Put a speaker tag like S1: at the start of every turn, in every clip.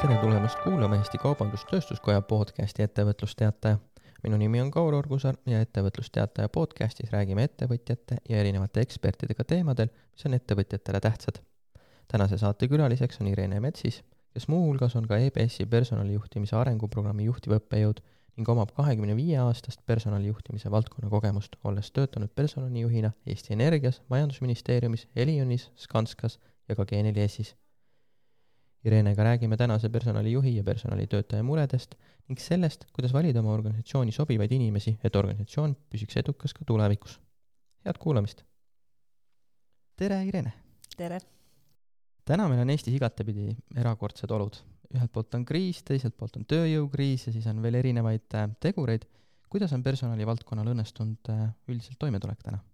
S1: tere tulemast kuulama Eesti Kaubandus-Tööstuskoja podcasti Ettevõtlusteataja. minu nimi on Kaur Orgusaar ja Ettevõtlusteataja podcastis räägime ettevõtjate ja erinevate ekspertidega teemadel, mis on ettevõtjatele tähtsad. tänase saate külaliseks on Irene Metsis, kes muuhulgas on ka EBS-i personalijuhtimise arenguprogrammi juhtiv õppejõud ning omab kahekümne viie aastast personalijuhtimise valdkonna kogemust, olles töötanud personalijuhina Eesti Energias, Majandusministeeriumis, Elionis, Skanskas ja ka G4S-is Irenega räägime tänase personalijuhi ja personalitöötaja muredest ning sellest, kuidas valida oma organisatsiooni sobivaid inimesi, et organisatsioon püsiks edukas ka tulevikus. head kuulamist! tere, Irene!
S2: tere!
S1: täna meil on Eestis igatepidi erakordsed olud. ühelt poolt on kriis, teiselt poolt on tööjõukriis ja siis on veel erinevaid äh, tegureid. kuidas on personalivaldkonnal õnnestunud äh, üldiselt toimetulek täna?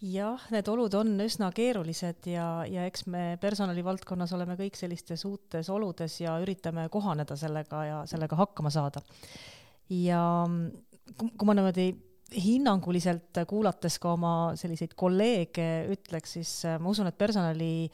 S2: Jah, need olud on üsna keerulised ja, ja eks me personalivaldkonnas oleme kõik sellistes uutes oludes ja üritame kohaneda sellega ja sellega hakkama saada. ja kui ma niimoodi hinnanguliselt kuulates ka oma selliseid kolleege ütleks, siis ma usun, et personali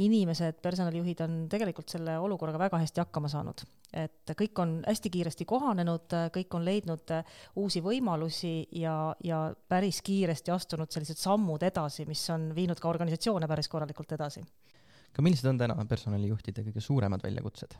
S2: inimesed, personalijuhid on tegelikult selle olukorraga väga hästi hakkama saanud et kõik on hästi kiiresti kohanenud, kõik on leidnud uusi võimalusi ja, ja päris kiiresti astunud sellised sammud edasi, mis on viinud ka organisatsioone päris korralikult edasi.
S1: aga millised on täna personalijuhtide kõige suuremad väljakutsed?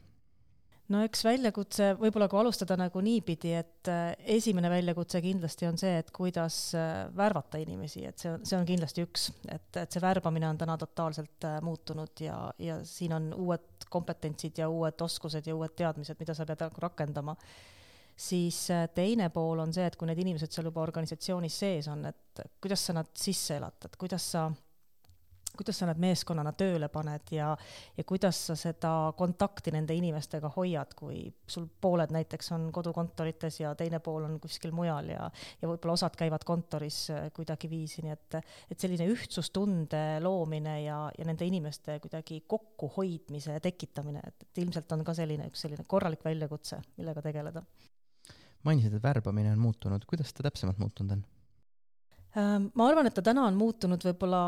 S2: No eks väljakutse, võib-olla kui alustada nagu niipidi, et äh, esimene väljakutse kindlasti on see, et kuidas äh, värvata inimesi, et see on, see on kindlasti üks, et, et see värbamine on täna totaalselt äh, muutunud ja, ja siin on uued kompetentsid ja uued oskused ja uued teadmised, mida sa pead nagu rakendama. siis teine pool on see, et kui need inimesed seal juba organisatsioonis sees on, et kuidas sa nad sisse elatad, kuidas sa kuidas sa nad meeskonnana tööle paned ja, ja kuidas sa seda kontakti nende inimestega hoiad, kui sul pooled näiteks on kodukontorites ja teine pool on kuskil mujal ja, ja võib-olla osad käivad kontoris äh, kuidagiviisi, nii et, et selline ühtsustunde loomine ja, ja nende inimeste kuidagi kokkuhoidmise tekitamine, et, et ilmselt on ka selline üks selline korralik väljakutse, millega tegeleda.
S1: mainisid, et värbamine on muutunud, kuidas ta täpsemalt muutunud on?
S2: Ähm, ma arvan, et ta täna on muutunud võib-olla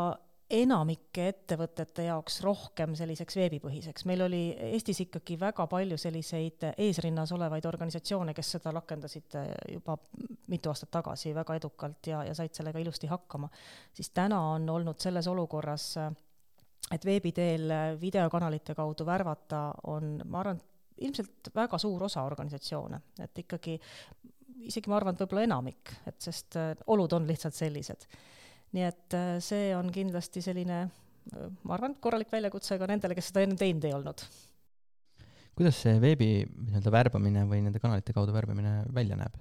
S2: enamike ettevõtete jaoks rohkem selliseks veebipõhiseks. meil oli Eestis ikkagi väga palju selliseid eesrinnas olevaid organisatsioone, kes seda rakendasid juba mitu aastat tagasi väga edukalt ja, ja said sellega ilusti hakkama. siis täna on olnud selles olukorras, et veebi teel videokanalite kaudu värvata on, ma arvan, ilmselt väga suur osa organisatsioone, et ikkagi isegi ma arvan, et võib-olla enamik, et sest olud on lihtsalt sellised nii et äh, see on kindlasti selline, äh, ma arvan, korralik väljakutse ka nendele, kes seda enne teinud ei olnud.
S1: kuidas see veebi nii-öelda värbamine või nende kanalite kaudu värbamine välja näeb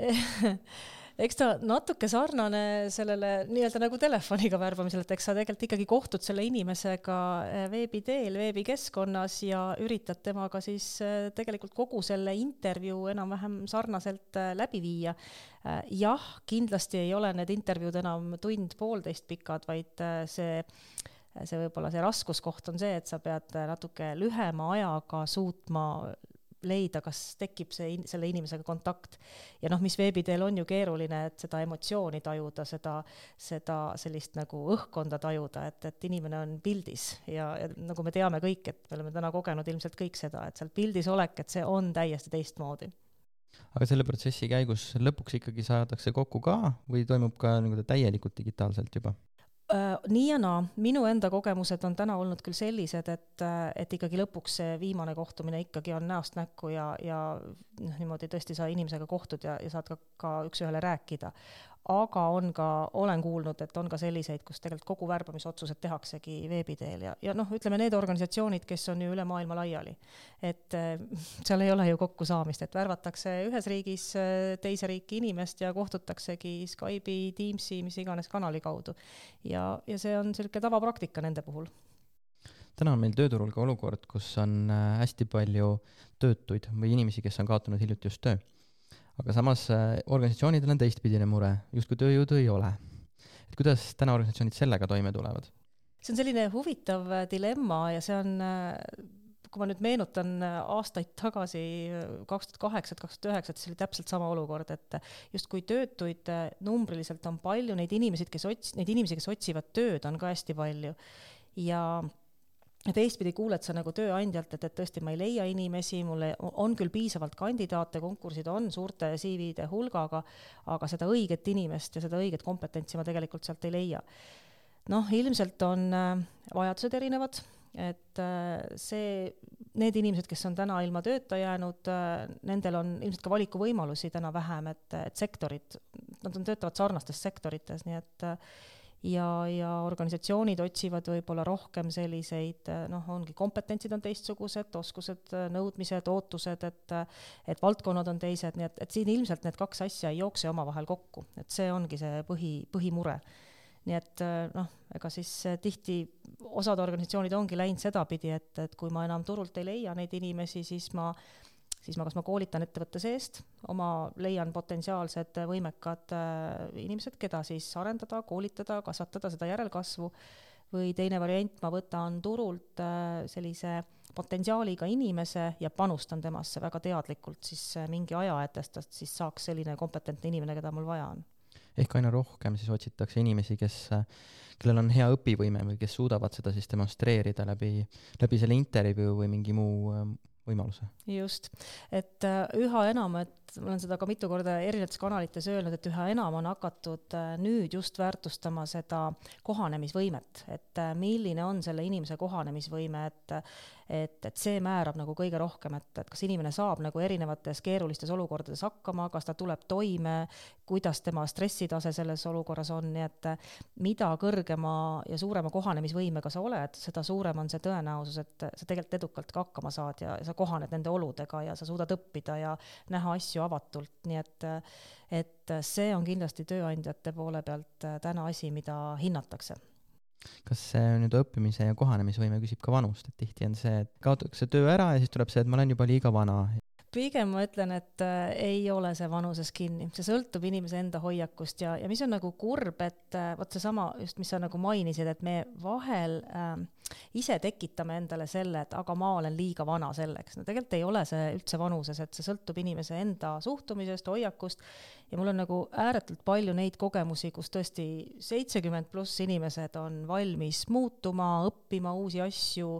S2: eks ta natuke sarnane sellele nii-öelda nagu telefoniga värbamisele, et eks sa tegelikult ikkagi kohtud selle inimesega eh, veebi teel, veebikeskkonnas ja üritad temaga siis eh, tegelikult kogu selle intervjuu enam-vähem sarnaselt eh, läbi viia. jah, kindlasti ei ole need intervjuud enam tund-poolteist pikad, vaid see see võib-olla see raskuskoht on see, et sa pead natuke lühema ajaga suutma leida, kas tekib see, selle inimesega kontakt. ja noh, mis veebi teel on ju keeruline, et seda emotsiooni tajuda, seda, seda sellist nagu õhkkonda tajuda, et, et inimene on pildis ja, ja nagu me teame kõik, et me oleme täna kogenud ilmselt kõik seda, et seal pildis olek, et see on täiesti teistmoodi
S1: aga selle protsessi käigus lõpuks ikkagi saadakse kokku ka või toimub ka nii-öelda täielikult digitaalselt juba?
S2: Äh, nii ja naa, minu enda kogemused on täna olnud küll sellised, et, äh, et ikkagi lõpuks see viimane kohtumine ikkagi on näost näkku ja, ja noh, niimoodi tõesti sa inimesega kohtud ja, ja saad ka, ka üks-ühele rääkida aga on ka, olen kuulnud, et on ka selliseid, kus tegelikult kogu värbamisotsused tehaksegi veebi teel ja, ja noh, ütleme need organisatsioonid, kes on ju üle maailma laiali. et äh, seal ei ole ju kokkusaamist, et värvatakse ühes riigis äh, teise riiki inimest ja kohtutaksegi Skype'i, Teamsi, mis iganes kanali kaudu. ja, ja see on niisugune tavapraktika nende puhul
S1: täna on meil tööturul ka olukord, kus on äh, hästi palju töötuid või inimesi, kes on kaotanud hiljuti just töö aga samas äh, organisatsioonidel on teistpidine mure, justkui tööjõudu ei ole. et kuidas täna organisatsioonid sellega toime tulevad?
S2: see on selline huvitav äh, dilemma ja see on äh, kui ma nüüd meenutan aastaid tagasi, kaks tuhat kaheksa, kaks tuhat üheksa, et see oli täpselt sama olukord, et justkui töötuid numbriliselt on palju, neid inimesi, kes ots-, neid inimesi, kes otsivad tööd, on ka hästi palju. ja ja teistpidi kuuled sa nagu tööandjalt, et, et tõesti, ma ei leia inimesi, mul on küll piisavalt kandidaate, konkursid on suurte CV-de hulgaga, aga seda õiget inimest ja seda õiget kompetentsi ma tegelikult sealt ei leia. noh, ilmselt on äh, vajadused erinevad, et äh, see, need inimesed, kes on täna ilma tööta jäänud, äh, nendel on ilmselt ka valikuvõimalusi täna vähem, et, et sektorid, nad on, töötavad sarnastes sektorites, nii et ja, ja organisatsioonid otsivad võib-olla rohkem selliseid noh, ongi kompetentsid on teistsugused, oskused, nõudmised, ootused, et et valdkonnad on teised, nii et, et siin ilmselt need kaks asja ei jookse omavahel kokku, et see ongi see põhi, põhimure. nii et noh, ega siis tihti osad organisatsioonid ongi läinud sedapidi, et, et kui ma enam turult ei leia neid inimesi, siis ma siis ma kas ma koolitan ettevõtte seest, oma leian potentsiaalsed võimekad äh, inimesed, keda siis arendada, koolitada, kasvatada, seda järelkasvu, või teine variant, ma võtan turult äh, sellise potentsiaaliga inimese ja panustan temasse väga teadlikult siis äh, mingi aja, et tast siis saaks selline kompetentne inimene, keda mul vaja on.
S1: ehk aina rohkem siis otsitakse inimesi, kes, kellel on hea õpivõime või kes suudavad seda siis demonstreerida läbi, läbi selle intervjuu või mingi muu võimaluse.
S2: just, et äh, üha enam, et ma olen seda ka mitu korda erinevates kanalites öelnud, et üha enam on hakatud äh, nüüd just väärtustama seda kohanemisvõimet, et äh, milline on selle inimese kohanemisvõime, et et, et see määrab nagu kõige rohkem, et, et kas inimene saab nagu erinevates keerulistes olukordades hakkama, kas ta tuleb toime, kuidas tema stressitase selles olukorras on, nii et mida kõrgema ja suurema kohanemisvõimega sa oled, seda suurem on see tõenäosus, et sa tegelikult edukalt ka hakkama saad ja, ja sa kohaned nende oludega ja sa suudad õppida ja näha asju avatult, nii et et see on kindlasti tööandjate poole pealt täna asi, mida hinnatakse.
S1: Kas nüüd õppimise ja kohanemisvõime küsib ka vanust, et tihti on see, et kaotatakse töö ära ja siis tuleb see, et ma olen juba liiga vana
S2: pigem ma ütlen, et äh, ei ole see vanuses kinni, see sõltub inimese enda hoiakust ja, ja mis on nagu kurb, et äh, vot seesama just, mis sa nagu mainisid, et me vahel äh, ise tekitame endale selle, et aga ma olen liiga vana selleks. no tegelikult ei ole see üldse vanuses, et see sõltub inimese enda suhtumisest, hoiakust ja mul on nagu ääretult palju neid kogemusi, kus tõesti seitsekümmend pluss inimesed on valmis muutuma, õppima uusi asju,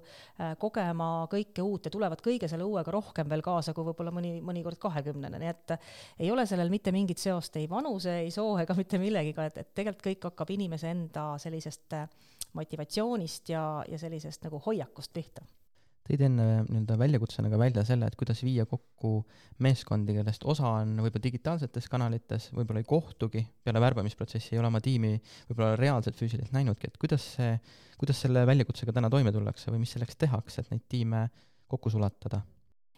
S2: äh, kogema kõike uut ja tulevad kõige selle uuega rohkem veel kaasa kui võib-olla mõni, mõnikord kahekümnene, nii et ei ole sellel mitte mingit seost ei vanuse, ei soo ega mitte millegiga, et, et tegelikult kõik hakkab inimese enda sellisest äh, motivatsioonist ja, ja sellisest nagu hoiakust pihta
S1: tõid enne nii-öelda väljakutsena ka välja selle, et kuidas viia kokku meeskondi, kellest osa on võib-olla digitaalsetes kanalites, võib-olla ei kohtugi, peale värbamisprotsessi ei ole oma tiimi võib-olla reaalselt füüsiliselt näinudki, et kuidas see, kuidas selle väljakutsega täna toime tullakse või mis selleks tehakse, et neid tiime kokku sulatada?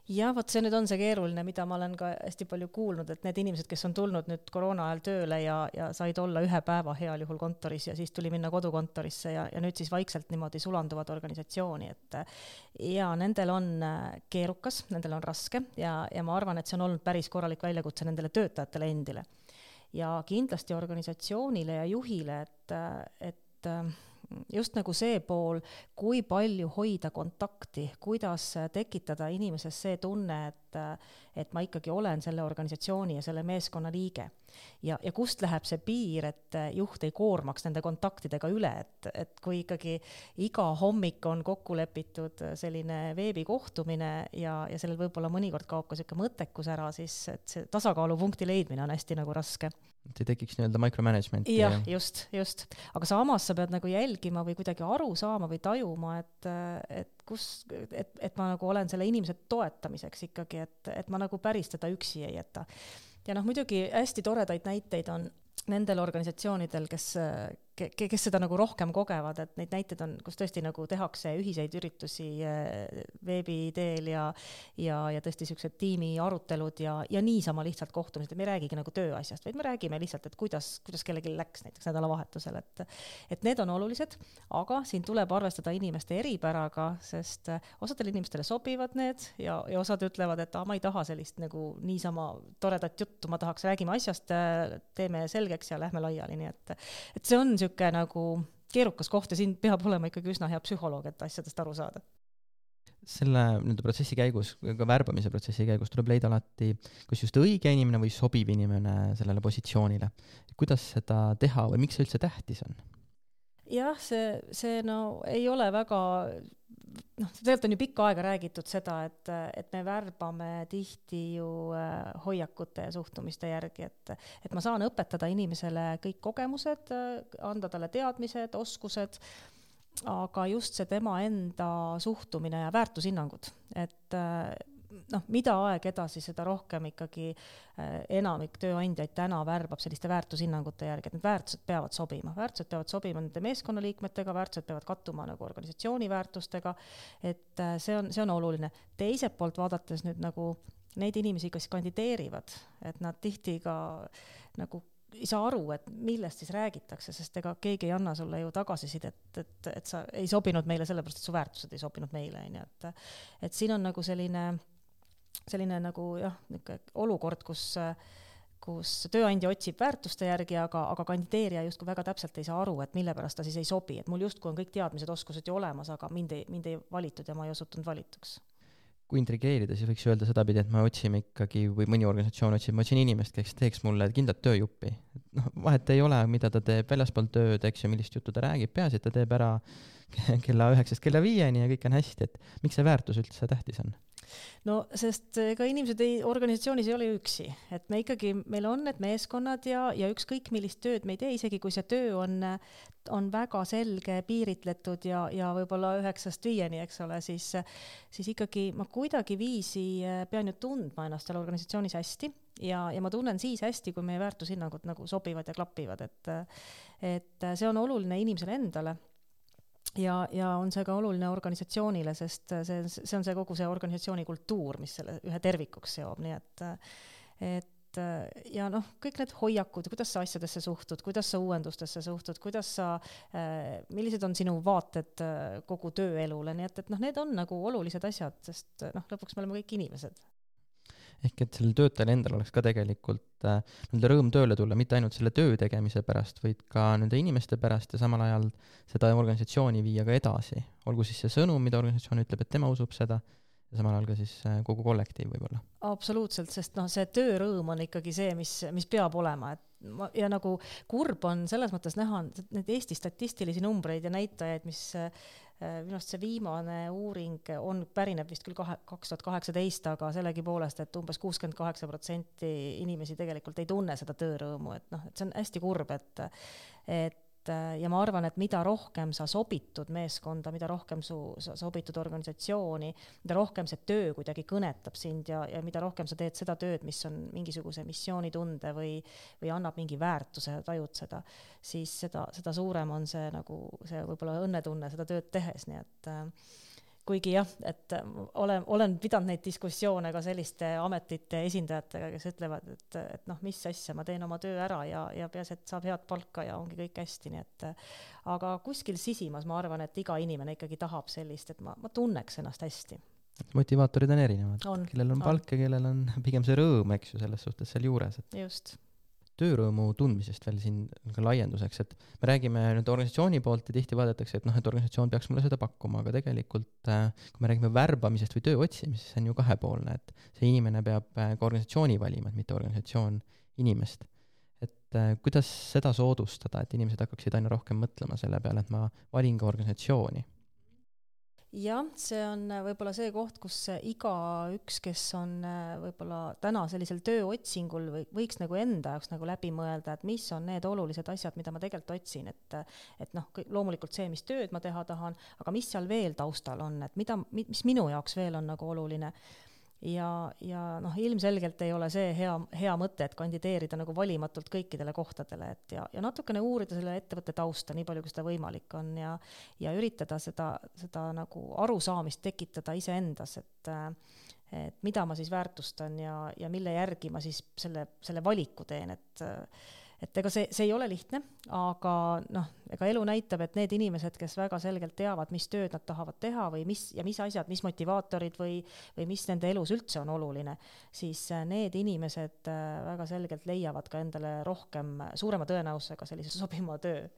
S2: Jah, vot see nüüd on see keeruline, mida ma olen ka hästi palju kuulnud, et need inimesed, kes on tulnud nüüd koroona ajal tööle ja, ja said olla ühe päeva heal juhul kontoris ja siis tuli minna kodukontorisse ja, ja nüüd siis vaikselt niimoodi sulanduvad organisatsiooni, et ja nendel on äh, keerukas, nendel on raske ja, ja ma arvan, et see on olnud päris korralik väljakutse nendele töötajatele endile. ja kindlasti organisatsioonile ja juhile, et, et just nagu see pool, kui palju hoida kontakti, kuidas tekitada inimeses see tunne, et, et ma ikkagi olen selle organisatsiooni ja selle meeskonna liige. ja, ja kust läheb see piir, et juht ei koormaks nende kontaktidega üle, et, et kui ikkagi iga hommik on kokku lepitud selline veebikohtumine ja, ja sellel võib-olla mõnikord kaob ka niisugune mõttekus ära, siis et see tasakaalupunkti leidmine on hästi nagu raske
S1: et ei tekiks nii-öelda micromanagement'i.
S2: jah ja., just, just. aga samas sa pead nagu jälgima või kuidagi aru saama või tajuma, et, et kus, et, et ma nagu olen selle inimese toetamiseks ikkagi, et, et ma nagu päris teda üksi ei jäta. ja noh, muidugi hästi toredaid näiteid on nendel organisatsioonidel, kes, kes seda nagu rohkem kogevad, et neid näiteid on, kus tõesti nagu tehakse ühiseid üritusi eh, veebi teel ja ja, ja tõesti niisugused tiimi arutelud ja, ja niisama lihtsalt kohtumised, et me ei räägigi nagu tööasjast, vaid me räägime lihtsalt, et kuidas, kuidas kellelgi läks näiteks nädalavahetusel, et et need on olulised, aga siin tuleb arvestada inimeste eripäraga, sest osadele inimestele sobivad need ja, ja osad ütlevad, et aa, ma ei taha sellist nagu niisama toredat juttu, ma tahaks, räägime asjast, teeme selgeks ja lähme laiali, nii et et see on niisugune niisugune nagu keerukas koht ja siin peab olema ikkagi üsna hea psühholoog, et asjadest aru saada
S1: selle nii-öelda protsessi käigus, ka värbamise protsessi käigus tuleb leida alati kas just õige inimene või sobiv inimene sellele positsioonile. kuidas seda teha või miks see üldse tähtis on?
S2: jah, see, see no ei ole väga noh, tegelikult on ju pikka aega räägitud seda, et, et me värbame tihti ju äh, hoiakute ja suhtumiste järgi, et, et ma saan õpetada inimesele kõik kogemused, anda talle teadmised, oskused, aga just see tema enda suhtumine ja väärtushinnangud, et noh, mida aeg edasi, seda rohkem ikkagi äh, enamik tööandjaid täna värbab selliste väärtushinnangute järgi, et need väärtused peavad sobima, väärtused peavad sobima nende meeskonnaliikmetega, väärtused peavad kattuma nagu organisatsiooni väärtustega, et äh, see on, see on oluline. teiselt poolt vaadates nüüd nagu neid inimesi, kes kandideerivad, et nad tihti ka nagu ei saa aru, et millest siis räägitakse, sest ega keegi ei anna sulle ju tagasisidet, et, et, et sa ei sobinud meile sellepärast, et su väärtused ei sobinud meile, on ju, et et siin on nagu selline selline nagu jah, niisugune olukord, kus kus tööandja otsib väärtuste järgi, aga, aga kandideerija justkui väga täpselt ei saa aru, et mille pärast ta siis ei sobi, et mul justkui on kõik teadmised, oskused ju olemas, aga mind ei, mind ei valitud ja ma ei osutunud valituks
S1: kui intrigeerida, siis võiks öelda sedapidi, et me otsime ikkagi või mõni organisatsioon otsib, ma otsin inimest, kes teeks mulle kindlat tööjuppi. noh, vahet ei ole, mida ta teeb väljaspool tööd, eks ju, millist juttu ta räägib, peaasi, et ta teeb ära kella üheksast kella viieni ja kõik on hästi, et miks see väärtus üldse tähtis on?
S2: No sest ega inimesed ei, organisatsioonis ei ole ju üksi, et me ikkagi, meil on need meeskonnad ja, ja ükskõik millist tööd me ei tee, isegi kui see töö on, on väga selge, piiritletud ja, ja võib-olla üheksast viieni, eks ole, siis, siis ikkagi ma kuidagiviisi pean ju tundma ennast seal organisatsioonis hästi ja, ja ma tunnen siis hästi, kui meie väärtushinnangud nagu sobivad ja klapivad, et et see on oluline inimesele endale ja, ja on see ka oluline organisatsioonile, sest see, see on see kogu see organisatsiooni kultuur, mis selle ühe tervikuks seob, nii et, et ja noh, kõik need hoiakud, kuidas sa asjadesse suhtud, kuidas sa uuendustesse suhtud, kuidas sa, millised on sinu vaated kogu tööelule, nii et, et noh, need on nagu olulised asjad, sest noh, lõpuks me oleme kõik inimesed
S1: ehk et sellel töötajal endal oleks ka tegelikult äh, nii-öelda rõõm tööle tulla, mitte ainult selle töö tegemise pärast, vaid ka nende inimeste pärast ja samal ajal seda organisatsiooni viia ka edasi. olgu siis see sõnum, mida organisatsioon ütleb, et tema usub seda, ja samal ajal ka siis äh, kogu kollektiiv võib-olla.
S2: absoluutselt, sest noh, see töörõõm on ikkagi see, mis, mis peab olema, et ma, ja nagu kurb on selles mõttes näha neid Eesti statistilisi numbreid ja näitajaid, mis Äh, minu arust see viimane uuring on, pärineb vist küll kahe, kaks tuhat kaheksateist, aga sellegipoolest, et umbes kuuskümmend kaheksa protsenti inimesi tegelikult ei tunne seda töörõõmu, et noh, et see on hästi kurb, et et et äh, ja ma arvan, et mida rohkem sa sobitud meeskonda, mida rohkem su, sa sobitud organisatsiooni, mida rohkem see töö kuidagi kõnetab sind ja, ja mida rohkem sa teed seda tööd, mis on mingisuguse missioonitunde või, või annab mingi väärtuse, tajud seda, siis seda, seda suurem on see nagu see võib-olla õnnetunne seda tööd tehes, nii et äh, kuigi jah, et äh, olen, olen pidanud neid diskussioone ka selliste ametite esindajatega, kes ütlevad, et, et noh, mis asja, ma teen oma töö ära ja, ja peaasi, et saab head palka ja ongi kõik hästi, nii et aga kuskil sisimas ma arvan, et iga inimene ikkagi tahab sellist, et ma, ma tunneks ennast hästi.
S1: Motivaatorid on erinevad, kellel on palk
S2: on.
S1: ja kellel on pigem see rõõm, eks ju, selles suhtes sealjuures,
S2: et just
S1: töörõõmu tundmisest veel siin ka laienduseks, et me räägime nüüd organisatsiooni poolt ja tihti vaadatakse, et noh, et organisatsioon peaks mulle seda pakkuma, aga tegelikult äh, kui me räägime värbamisest või töö otsimisest, see on ju kahepoolne, et see inimene peab äh, ka organisatsiooni valima, et mitte organisatsioon inimest. et äh, kuidas seda soodustada, et inimesed hakkaksid aina rohkem mõtlema selle peale, et ma valin ka organisatsiooni
S2: jah, see on äh, võib-olla see koht, kus äh, igaüks, kes on äh, võib-olla täna sellisel tööotsingul või võiks nagu enda jaoks nagu läbi mõelda, et mis on need olulised asjad, mida ma tegelikult otsin, et et noh, loomulikult see, mis tööd ma teha tahan, aga mis seal veel taustal on, et mida, mis minu jaoks veel on nagu oluline ja, ja noh, ilmselgelt ei ole see hea, hea mõte, et kandideerida nagu valimatult kõikidele kohtadele, et ja, ja natukene uurida selle ettevõtte tausta, nii palju, kui seda võimalik on ja ja üritada seda, seda nagu arusaamist tekitada iseendas, et et mida ma siis väärtustan ja, ja mille järgi ma siis selle, selle valiku teen, et et ega see, see ei ole lihtne, aga noh, ega elu näitab, et need inimesed, kes väga selgelt teavad, mis tööd nad tahavad teha või mis ja mis asjad, mis motivaatorid või, või mis nende elus üldse on oluline, siis äh, need inimesed äh, väga selgelt leiavad ka endale rohkem, suurema tõenäosusega sellise sobima töö.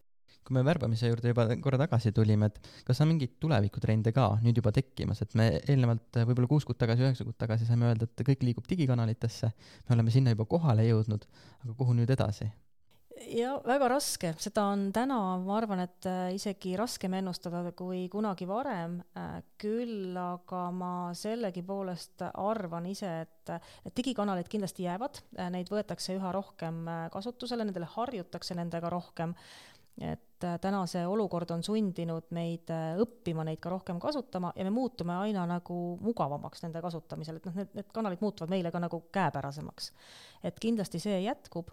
S1: Kui me värbamise juurde juba korra tagasi tulime, et kas on mingeid tulevikutrende ka nüüd juba tekkimas, et me eelnevalt äh, võib-olla kuus kuud tagasi, üheksa kuud tagasi saime öelda, et kõik liigub digikanalitesse, me oleme sinna juba kohale jõudnud, aga kuhu nüüd edasi?
S2: Ja väga raske, seda on täna, ma arvan, et äh, isegi raskem ennustada kui kunagi varem, äh, küll aga ma sellegipoolest arvan ise, et need digikanalid kindlasti jäävad, äh, neid võetakse üha rohkem kasutusele, nendele harjutakse nendega rohkem, et täna see olukord on sundinud meid õppima neid ka rohkem kasutama ja me muutume aina nagu mugavamaks nende kasutamisel, et noh, need, need kanalid muutuvad meile ka nagu käepärasemaks. et kindlasti see jätkub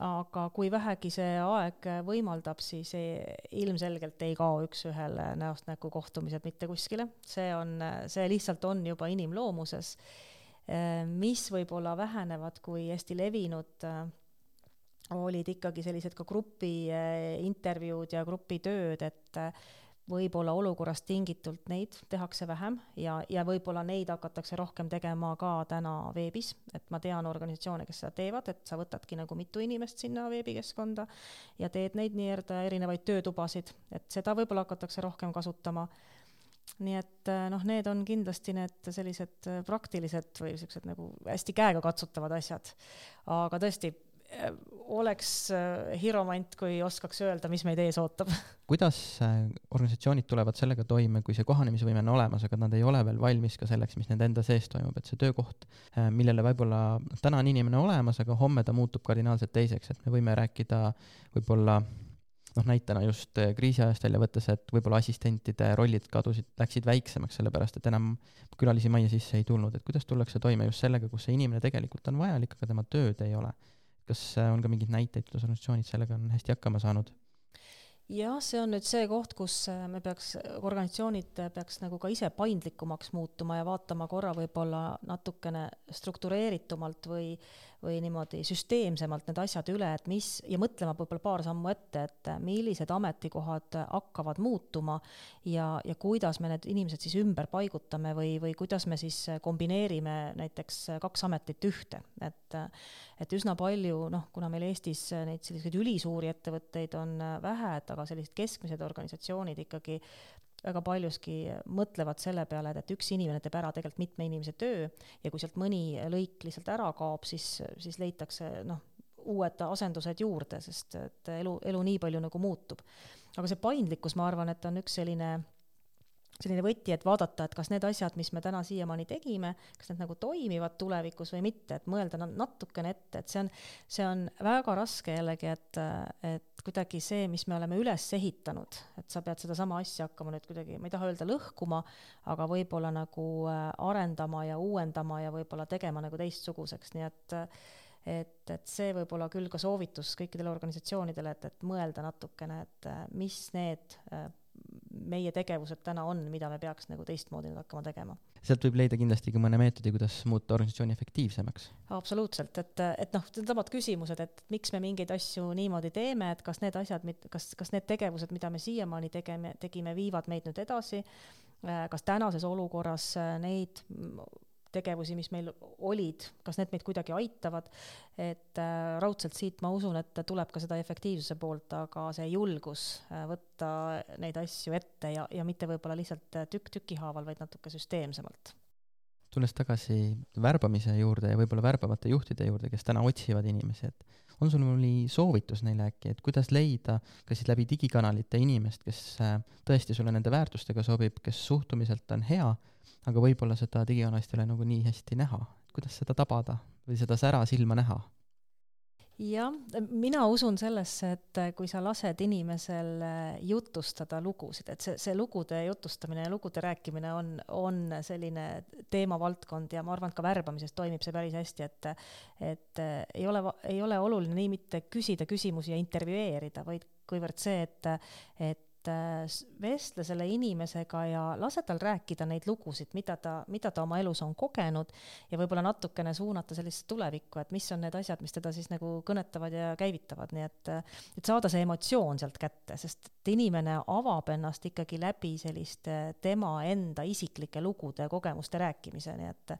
S2: aga kui vähegi see aeg võimaldab, siis ei, ilmselgelt ei kao üks-ühele näost näkku kohtumised mitte kuskile, see on, see lihtsalt on juba inimloomuses, mis võib-olla vähenevad, kui hästi levinud olid ikkagi sellised ka grupi intervjuud ja grupitööd, et võib-olla olukorrast tingitult neid tehakse vähem ja, ja võib-olla neid hakatakse rohkem tegema ka täna veebis, et ma tean organisatsioone, kes seda teevad, et sa võtadki nagu mitu inimest sinna veebikeskkonda ja teed neid nii-öelda erinevaid töötubasid, et seda võib-olla hakatakse rohkem kasutama. nii et noh, need on kindlasti need sellised praktilised või siuksed nagu hästi käegakatsutavad asjad. aga tõesti oleks äh, hiromant, kui oskaks öelda, mis meid ees ootab.
S1: kuidas äh, organisatsioonid tulevad sellega toime, kui see kohanemisvõime on olemas, aga nad ei ole veel valmis ka selleks, mis nende enda sees toimub, et see töökoht, millele võib-olla täna on inimene olemas, aga homme ta muutub kardinaalselt teiseks, et me võime rääkida võib-olla noh, näitena just kriisiajast välja võttes, et võib-olla assistentide rollid kadusid, läksid väiksemaks, sellepärast et enam külalisi majja sisse ei tulnud, et kuidas tullakse toime just sellega, kus see inimene tegelikult on vajalik, aga tema tööd ei ole kas äh, on ka mingeid näiteid, kuidas organisatsioonid sellega on hästi hakkama saanud?
S2: jah, see on nüüd see koht, kus äh, me peaks, organisatsioonid peaks nagu ka ise paindlikumaks muutuma ja vaatama korra võib-olla natukene struktureeritumalt või või niimoodi süsteemsemalt need asjad üle, et mis, ja mõtlema võib-olla paar sammu ette, et millised ametikohad hakkavad muutuma ja, ja kuidas me need inimesed siis ümber paigutame või, või kuidas me siis kombineerime näiteks kaks ametit ühte, et et üsna palju, noh, kuna meil Eestis neid selliseid ülisuuri ettevõtteid on vähe, et aga sellised keskmised organisatsioonid ikkagi väga paljuski mõtlevad selle peale, et, et üks inimene teeb ära tegelikult mitme inimese töö ja kui sealt mõni lõik lihtsalt ära kaob, siis, siis leitakse noh, uued asendused juurde, sest et elu, elu nii palju nagu muutub. aga see paindlikkus, ma arvan, et on üks selline selline võti, et vaadata, et kas need asjad, mis me täna siiamaani tegime, kas need nagu toimivad tulevikus või mitte, et mõelda natukene ette, et see on, see on väga raske jällegi, et, et kuidagi see, mis me oleme üles ehitanud, et sa pead sedasama asja hakkama nüüd kuidagi, ma ei taha öelda lõhkuma, aga võib-olla nagu äh, arendama ja uuendama ja võib-olla tegema nagu teistsuguseks, nii et et, et see võib olla küll ka soovitus kõikidele organisatsioonidele, et, et mõelda natukene, et äh, mis need äh, meie tegevused täna on, mida me peaks nagu teistmoodi nüüd hakkama tegema.
S1: sealt võib leida kindlasti ka mõne meetodi, kuidas muuta organisatsiooni efektiivsemaks.
S2: absoluutselt, et, et noh, needsamad küsimused, et miks me mingeid asju niimoodi teeme, et kas need asjad, kas, kas need tegevused, mida me siiamaani tegeme, tegime, viivad meid nüüd edasi, kas tänases olukorras neid tegevusi, mis meil olid, kas need meid kuidagi aitavad, et äh, raudselt siit ma usun, et tuleb ka seda efektiivsuse poolt, aga see julgus äh, võtta neid asju ette ja, ja mitte võib-olla lihtsalt tükk tüki haaval, vaid natuke süsteemsemalt.
S1: tulles tagasi värbamise juurde ja võib-olla värbavate juhtide juurde, kes täna otsivad inimesi, et on sul mõni soovitus neile äkki, et kuidas leida kas siis läbi digikanalite inimest, kes äh, tõesti sulle nende väärtustega sobib, kes suhtumiselt on hea aga võib-olla seda digikanalist ei ole nagu nii hästi näha, kuidas seda tabada või seda sära silma näha?
S2: jah, mina usun sellesse, et kui sa lased inimesel jutustada lugusid, et see, see lugude jutustamine ja lugude rääkimine on, on selline teemavaldkond ja ma arvan, et ka värbamises toimib see päris hästi, et et ei ole, ei ole oluline nii mitte küsida küsimusi ja intervjueerida, vaid kuivõrd see, et, et Äh, vestle selle inimesega ja lase tal rääkida neid lugusid, mida ta, mida ta oma elus on kogenud ja võib-olla natukene suunata sellist tulevikku, et mis on need asjad, mis teda siis nagu kõnetavad ja käivitavad, nii et et saada see emotsioon sealt kätte, sest et inimene avab ennast ikkagi läbi selliste tema enda isiklike lugude ja kogemuste rääkimise, nii et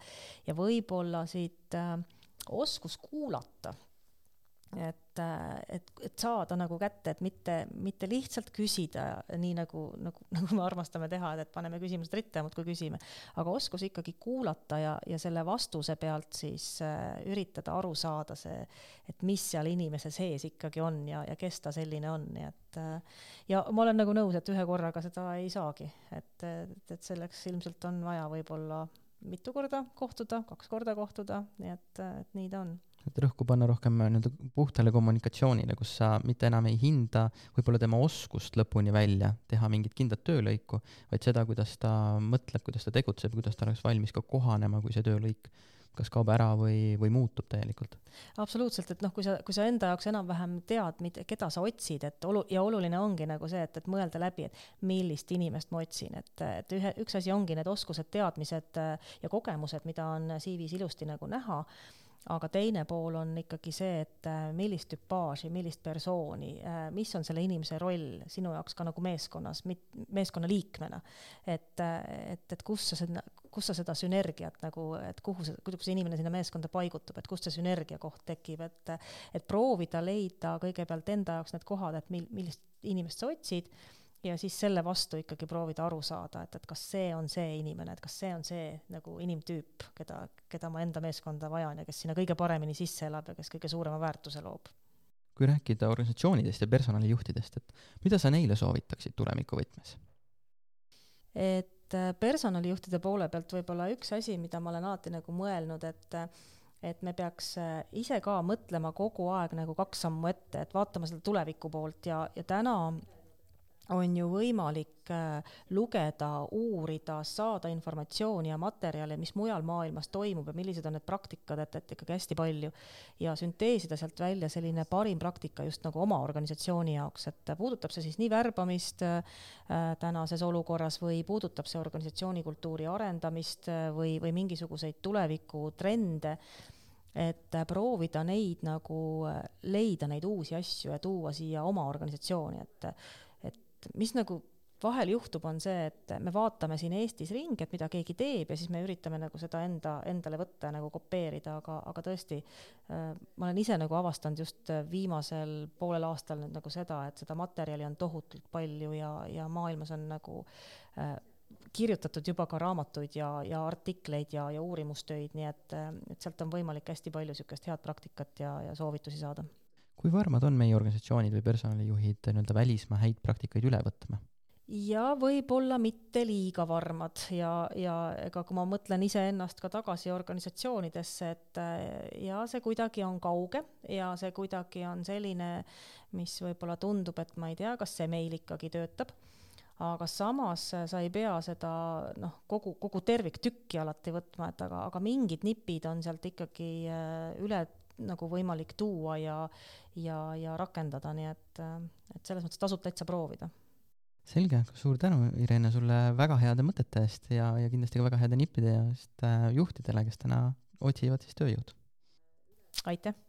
S2: ja võib-olla siit äh, oskus kuulata et, et, et saada nagu kätte, et mitte, mitte lihtsalt küsida, nii nagu, nagu, nagu me armastame teha, et, et paneme küsimused ritta ja muudkui küsime, aga oskus ikkagi kuulata ja, ja selle vastuse pealt siis äh, üritada aru saada see, et mis seal inimese sees ikkagi on ja, ja kes ta selline on, nii et äh, ja ma olen nagu nõus, et ühe korraga seda ei saagi, et, et, et selleks ilmselt on vaja võib-olla mitu korda kohtuda, kaks korda kohtuda, nii et, et nii ta on
S1: et rõhku panna rohkem nii-öelda puhtale kommunikatsioonile, kus sa mitte enam ei hinda võib-olla tema oskust lõpuni välja teha mingit kindlat töölõiku, vaid seda, kuidas ta mõtleb, kuidas ta tegutseb, kuidas ta oleks valmis ka kohanema, kui see töölõik kas kaob ära või, või muutub täielikult.
S2: absoluutselt, et noh, kui sa, kui sa enda jaoks enam-vähem tead, mida, keda sa otsid, et olu- ja oluline ongi nagu see, et, et mõelda läbi, et millist inimest ma otsin, et, et ühe, üks asi ongi need oskused, teadmised ja kogemused, mida on CV-s ilusti nagu näha aga teine pool on ikkagi see, et äh, millist tüpaaži, millist persooni, äh, mis on selle inimese roll sinu jaoks ka nagu meeskonnas, meeskonna liikmena. et, äh, et, et kus sa seda, kus sa seda sünergiat nagu, et kuhu see, kuidas see inimene sinna meeskonda paigutub, et kust see sünergia koht tekib, et et proovida leida kõigepealt enda jaoks need kohad, et mil-, millist inimest sa otsid ja siis selle vastu ikkagi proovida aru saada, et, et kas see on see inimene, et kas see on see nagu inimtüüp, keda, keda ma enda meeskonda vajan ja kes sinna kõige paremini sisse elab ja kes kõige suurema väärtuse loob.
S1: kui rääkida organisatsioonidest ja personalijuhtidest, et mida sa neile soovitaksid tuleviku võtmes?
S2: et äh, personalijuhtide poole pealt võib-olla üks asi, mida ma olen alati nagu mõelnud, et et me peaks äh, ise ka mõtlema kogu aeg nagu kaks sammu ette, et vaatama seda tuleviku poolt ja, ja täna on ju võimalik äh, lugeda, uurida, saada informatsiooni ja materjale, mis mujal maailmas toimub ja millised on need praktikad, et, et ikkagi hästi palju. ja sünteesida sealt välja selline parim praktika just nagu oma organisatsiooni jaoks, et puudutab see siis nii värbamist äh, tänases olukorras või puudutab see organisatsiooni kultuuri arendamist äh, või, või mingisuguseid tulevikutrende et proovida neid nagu, leida neid uusi asju ja tuua siia oma organisatsiooni, et et mis nagu vahel juhtub, on see, et me vaatame siin Eestis ringi, et mida keegi teeb ja siis me üritame nagu seda enda, endale võtta ja nagu kopeerida, aga, aga tõesti äh,, ma olen ise nagu avastanud just viimasel poolel aastal nüüd nagu seda, et seda materjali on tohutult palju ja, ja maailmas on nagu äh, kirjutatud juba ka raamatuid ja, ja artikleid ja, ja uurimustöid, nii et, et sealt on võimalik hästi palju niisugust head praktikat ja, ja soovitusi saada
S1: kui varmad on meie organisatsioonid või personalijuhid nii-öelda välismaa häid praktikaid üle võtma?
S2: ja võib-olla mitte liiga varmad ja, ja ega kui ma mõtlen iseennast ka tagasi organisatsioonidesse, et äh, ja see kuidagi on kauge ja see kuidagi on selline, mis võib-olla tundub, et ma ei tea, kas see meil ikkagi töötab aga samas sa ei pea seda noh, kogu, kogu terviktükki alati võtma, et aga, aga mingid nipid on sealt ikkagi äh, üle nagu võimalik tuua ja, ja, ja rakendada, nii et, et selles mõttes tasub täitsa proovida.
S1: selge, suur tänu, Irene, sulle väga heade mõtete eest ja, ja kindlasti ka väga heade nippide eest äh, juhtidele, kes täna otsivad siis tööjõudu.
S2: aitäh!